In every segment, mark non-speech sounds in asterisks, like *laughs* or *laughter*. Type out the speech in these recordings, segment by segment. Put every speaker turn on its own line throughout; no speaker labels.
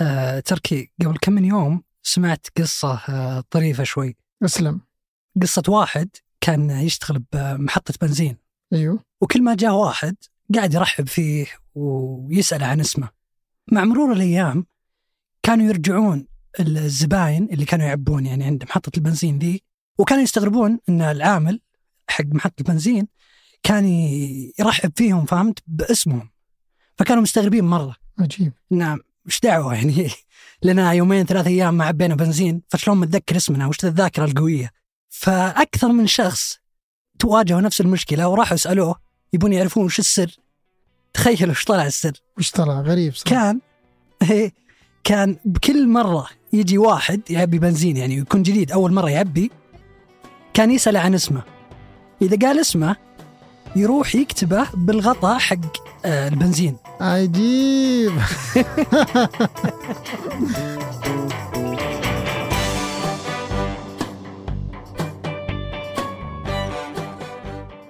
آه تركي. قبل كم من يوم سمعت قصة آه طريفة شوي.
اسلم.
قصة واحد كان يشتغل بمحطة بنزين.
أيوه.
وكل ما جاء واحد قاعد يرحب فيه ويسأل عن اسمه. مع مرور الأيام كانوا يرجعون الزباين اللي كانوا يعبون يعني عند محطة البنزين ذي وكانوا يستغربون أن العامل حق محطة البنزين كان يرحب فيهم فهمت؟ باسمهم. فكانوا مستغربين مرة.
عجيب.
نعم. وش دعوة يعني؟ *laughs* لنا يومين ثلاث أيام ما عبينا بنزين فشلون متذكر اسمنا؟ وش الذاكرة القوية؟ فأكثر من شخص تواجهوا نفس المشكلة وراحوا يسألوه يبون يعرفون وش السر. تخيلوا وش طلع السر.
وش طلع؟ غريب صراحة.
كان *laughs* إيه، كان بكل مرة يجي واحد يعبي بنزين يعني يكون جديد أول مرة يعبي كان يسأل عن اسمه. إذا قال اسمه يروح يكتبه بالغطاء حق آه، البنزين.
عجيب.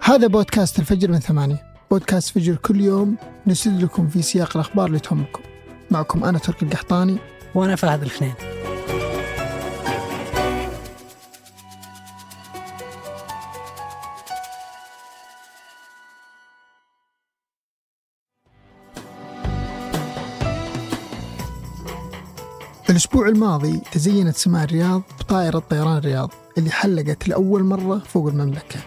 هذا بودكاست الفجر من ثمانية. بودكاست فجر كل يوم نسرد لكم في سياق الأخبار اللي تهمكم. معكم أنا ترك القحطاني.
وأنا فهد الخنين.
الأسبوع الماضي تزينت سماء الرياض بطائرة طيران الرياض اللي حلقت لأول مرة فوق المملكة.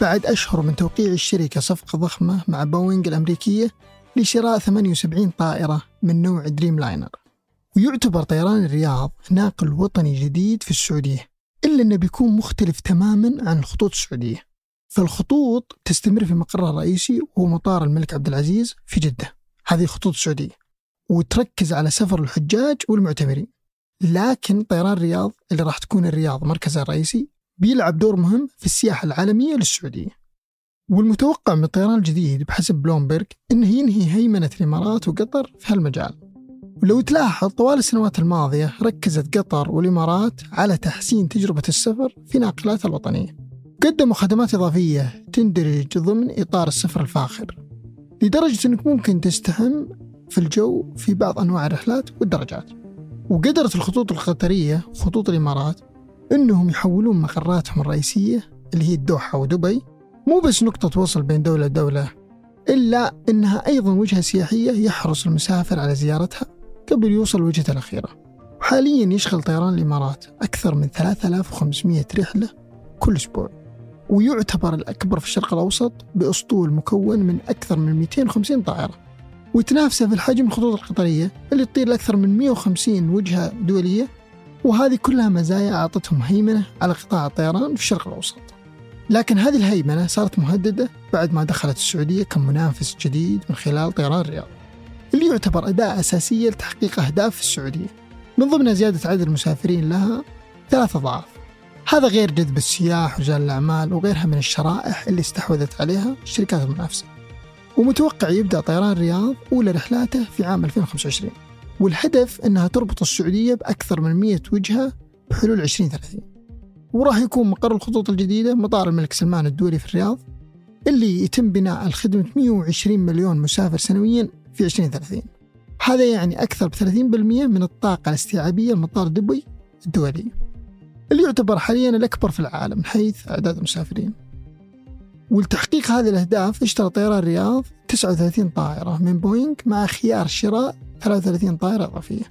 بعد أشهر من توقيع الشركة صفقة ضخمة مع بوينغ الأمريكية لشراء 78 طائرة من نوع دريم لاينر ويعتبر طيران الرياض ناقل وطني جديد في السعودية إلا أنه بيكون مختلف تماما عن الخطوط السعودية. فالخطوط تستمر في مقرها الرئيسي وهو مطار الملك عبد العزيز في جدة. هذه خطوط السعودية وتركز على سفر الحجاج والمعتمرين لكن طيران الرياض اللي راح تكون الرياض مركزها الرئيسي بيلعب دور مهم في السياحة العالمية للسعودية والمتوقع من الطيران الجديد بحسب بلومبرج إنه ينهي هيمنة الإمارات وقطر في هالمجال. ولو تلاحظ طوال السنوات الماضية ركزت قطر والإمارات على تحسين تجربة السفر في ناقلاتها الوطنية. قدموا خدمات إضافية تندرج ضمن إطار السفر الفاخر لدرجة أنك ممكن تستحم في الجو في بعض أنواع الرحلات والدرجات. وقدرت الخطوط القطرية خطوط الإمارات أنهم يحولون مقراتهم الرئيسية اللي هي الدوحة ودبي. مو بس نقطة وصل بين دولة ودولة إلا أنها أيضا وجهة سياحية يحرص المسافر على زيارتها قبل يوصل وجهته الأخيرة. وحاليا يشغل طيران الإمارات أكثر من 3500 رحلة كل أسبوع. ويعتبر الأكبر في الشرق الأوسط بأسطول مكون من أكثر من 250 طائرة. وتنافسه في الحجم الخطوط القطرية اللي تطير لأكثر من 150 وجهة دولية وهذه كلها مزايا أعطتهم هيمنة على قطاع الطيران في الشرق الأوسط. لكن هذه الهيمنة صارت مهددة بعد ما دخلت السعودية كمنافس جديد من خلال طيران الرياض اللي يعتبر أداة أساسية لتحقيق أهداف في السعودية. من ضمنها زيادة عدد المسافرين لها ثلاث أضعاف. هذا غير جذب السياح ورجال الأعمال وغيرها من الشرائح اللي استحوذت عليها الشركات المنافسة. ومتوقع يبدأ طيران الرياض أولى رحلاته في عام 2025 والهدف أنها تربط السعودية بأكثر من 100 وجهة بحلول 2030 وراح يكون مقر الخطوط الجديدة مطار الملك سلمان الدولي في الرياض اللي يتم بناء لخدمة 120 مليون مسافر سنويا في 2030 هذا يعني أكثر ب 30% من الطاقة الاستيعابية لمطار دبي الدولي. اللي يعتبر حاليا الأكبر في العالم من حيث أعداد المسافرين. ولتحقيق هذه الأهداف اشترى طيران الرياض 39 طائرة من بوينغ مع خيار شراء 33 طائرة إضافية.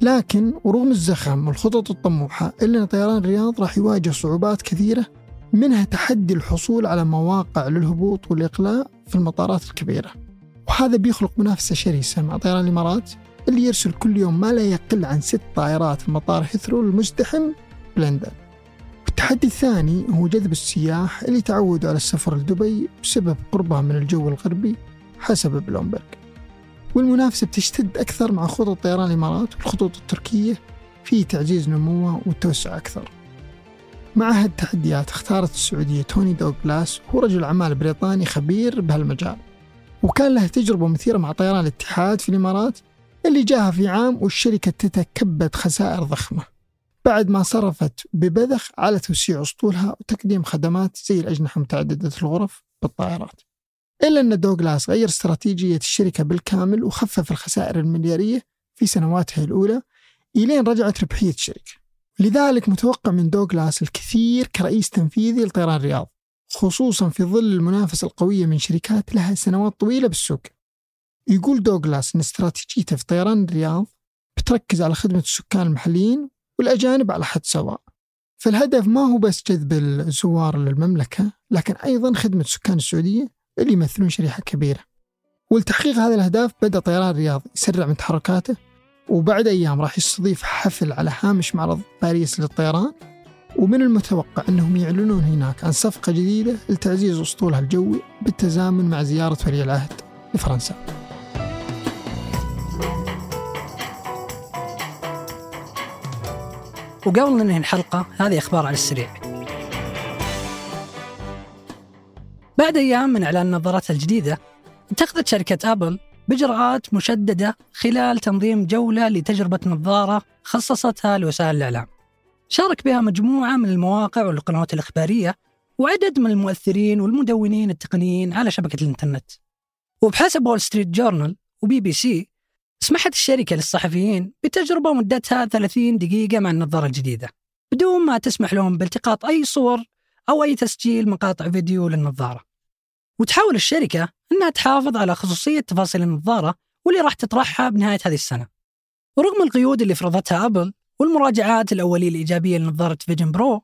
لكن ورغم الزخم والخطط الطموحة إلا أن طيران الرياض راح يواجه صعوبات كثيرة منها تحدي الحصول على مواقع للهبوط والإقلاع في المطارات الكبيرة. وهذا بيخلق منافسة شرسة مع طيران الإمارات اللي يرسل كل يوم ما لا يقل عن ست طائرات في مطار هيثرو المزدحم بلندن. التحدي الثاني هو جذب السياح اللي تعودوا على السفر لدبي بسبب قربها من الجو الغربي حسب بلومبرج والمنافسة بتشتد أكثر مع خطط طيران الإمارات والخطوط التركية في تعزيز نموها والتوسع أكثر. مع هالتحديات اختارت السعودية توني دوغلاس هو رجل أعمال بريطاني خبير بهالمجال. وكان له تجربة مثيرة مع طيران الاتحاد في الإمارات اللي جاها في عام والشركة تتكبد خسائر ضخمة. بعد ما صرفت ببذخ على توسيع أسطولها وتقديم خدمات زي الأجنحة متعددة الغرف بالطائرات. إلا أن دوغلاس غير استراتيجية الشركة بالكامل وخفف الخسائر المليارية في سنواتها الأولى إلين رجعت ربحية الشركة. لذلك متوقع من دوغلاس الكثير كرئيس تنفيذي لطيران الرياض خصوصا في ظل المنافسة القوية من شركات لها سنوات طويلة بالسوق. يقول دوغلاس أن استراتيجيته في طيران الرياض بتركز على خدمة السكان المحليين والأجانب على حد سواء. فالهدف ما هو بس جذب الزوار للمملكة لكن أيضا خدمة سكان السعودية اللي يمثلون شريحة كبيرة. ولتحقيق هذه الأهداف بدأ طيران الرياض يسرع من تحركاته وبعد أيام راح يستضيف حفل على هامش معرض باريس للطيران. ومن المتوقع أنهم يعلنون هناك عن صفقة جديدة لتعزيز أسطولها الجوي بالتزامن مع زيارة ولي العهد لفرنسا.
وقبل ننهي الحلقة هذه أخبار على السريع. بعد أيام من إعلان نظاراتها الجديدة اتخذت شركة أبل بإجراءات مشددة خلال تنظيم جولة لتجربة نظارة خصصتها لوسائل الإعلام. شارك بها مجموعة من المواقع والقنوات الإخبارية وعدد من المؤثرين والمدونين التقنيين على شبكة الإنترنت. وبحسب وول ستريت جورنال وبي بي سي سمحت الشركة للصحفيين بتجربة مدتها 30 دقيقة مع النظارة الجديدة بدون ما تسمح لهم بالتقاط أي صور أو أي تسجيل مقاطع فيديو للنظارة. وتحاول الشركة أنها تحافظ على خصوصية تفاصيل النظارة واللي راح تطرحها بنهاية هذه السنة. ورغم القيود اللي فرضتها أبل والمراجعات الأولية الإيجابية لنظارة فيجن برو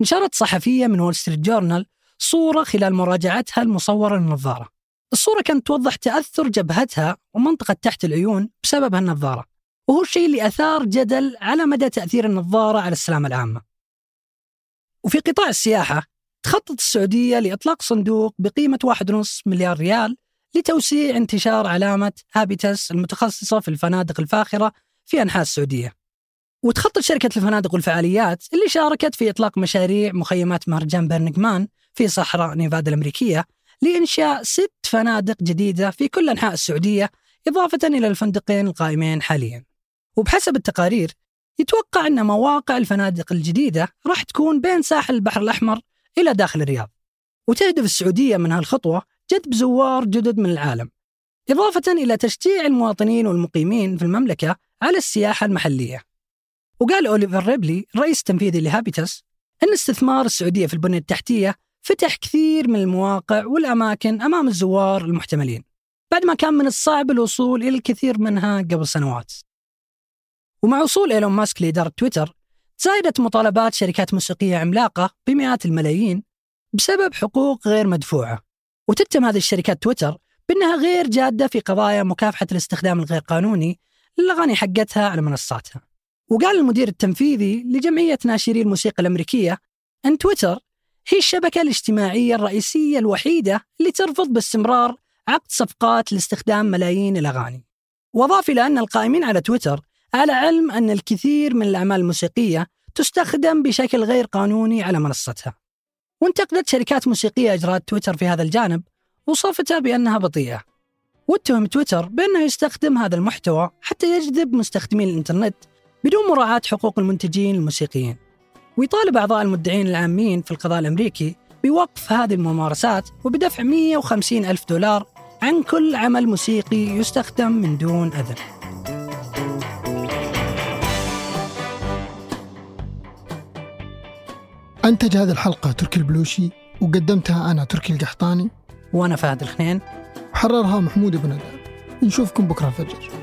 نشرت صحفية من وول ستريت جورنال صورة خلال مراجعتها المصورة للنظارة. الصورة كانت توضح تأثر جبهتها ومنطقة تحت العيون بسبب هالنظارة وهو الشيء اللي أثار جدل على مدى تأثير النظارة على السلامة العامة. وفي قطاع السياحة تخطط السعودية لإطلاق صندوق بقيمة 1.5 مليار ريال لتوسيع انتشار علامة هابيتس المتخصصة في الفنادق الفاخرة في أنحاء السعودية. وتخطط شركة الفنادق والفعاليات اللي شاركت في إطلاق مشاريع مخيمات مهرجان برنجمان في صحراء نيفادا الأمريكية لإنشاء ست فنادق جديدة في كل أنحاء السعودية إضافة إلى الفندقين القائمين حاليا. وبحسب التقارير يتوقع أن مواقع الفنادق الجديدة راح تكون بين ساحل البحر الأحمر إلى داخل الرياض. وتهدف السعودية من هالخطوة جذب زوار جدد من العالم إضافة إلى تشجيع المواطنين والمقيمين في المملكة على السياحة المحلية. وقال أوليفر ريبلي الرئيس التنفيذي لهابيتاس أن استثمار السعودية في البنية التحتية فتح كثير من المواقع والأماكن أمام الزوار المحتملين بعد ما كان من الصعب الوصول إلى الكثير منها قبل سنوات. ومع وصول إيلون ماسك لإدارة تويتر زايدت مطالبات شركات موسيقية عملاقة بمئات الملايين بسبب حقوق غير مدفوعة. وتتهم هذه الشركات تويتر بأنها غير جادة في قضايا مكافحة الاستخدام الغير قانوني للأغاني حقتها على منصاتها. وقال المدير التنفيذي لجمعية ناشري الموسيقى الأمريكية أن تويتر هي الشبكة الاجتماعية الرئيسية الوحيدة اللي ترفض باستمرار عقد صفقات لاستخدام ملايين الأغاني. وأضاف إلى أن القائمين على تويتر على علم أن الكثير من الأعمال الموسيقية تستخدم بشكل غير قانوني على منصتها. وانتقدت شركات موسيقية إجراءات تويتر في هذا الجانب وصفتها بأنها بطيئة. واتهم تويتر بأنه يستخدم هذا المحتوى حتى يجذب مستخدمين الإنترنت بدون مراعاة حقوق المنتجين الموسيقيين. ويطالب أعضاء المدعين العامين في القضاء الأمريكي بوقف هذه الممارسات وبدفع 150 ألف دولار عن كل عمل موسيقي يستخدم من دون أذن.
أنتج هذه الحلقة تركي البلوشي وقدمتها أنا تركي القحطاني.
وأنا فهد الخنين.
وحررها محمود بن نشوفكم بكرة الفجر.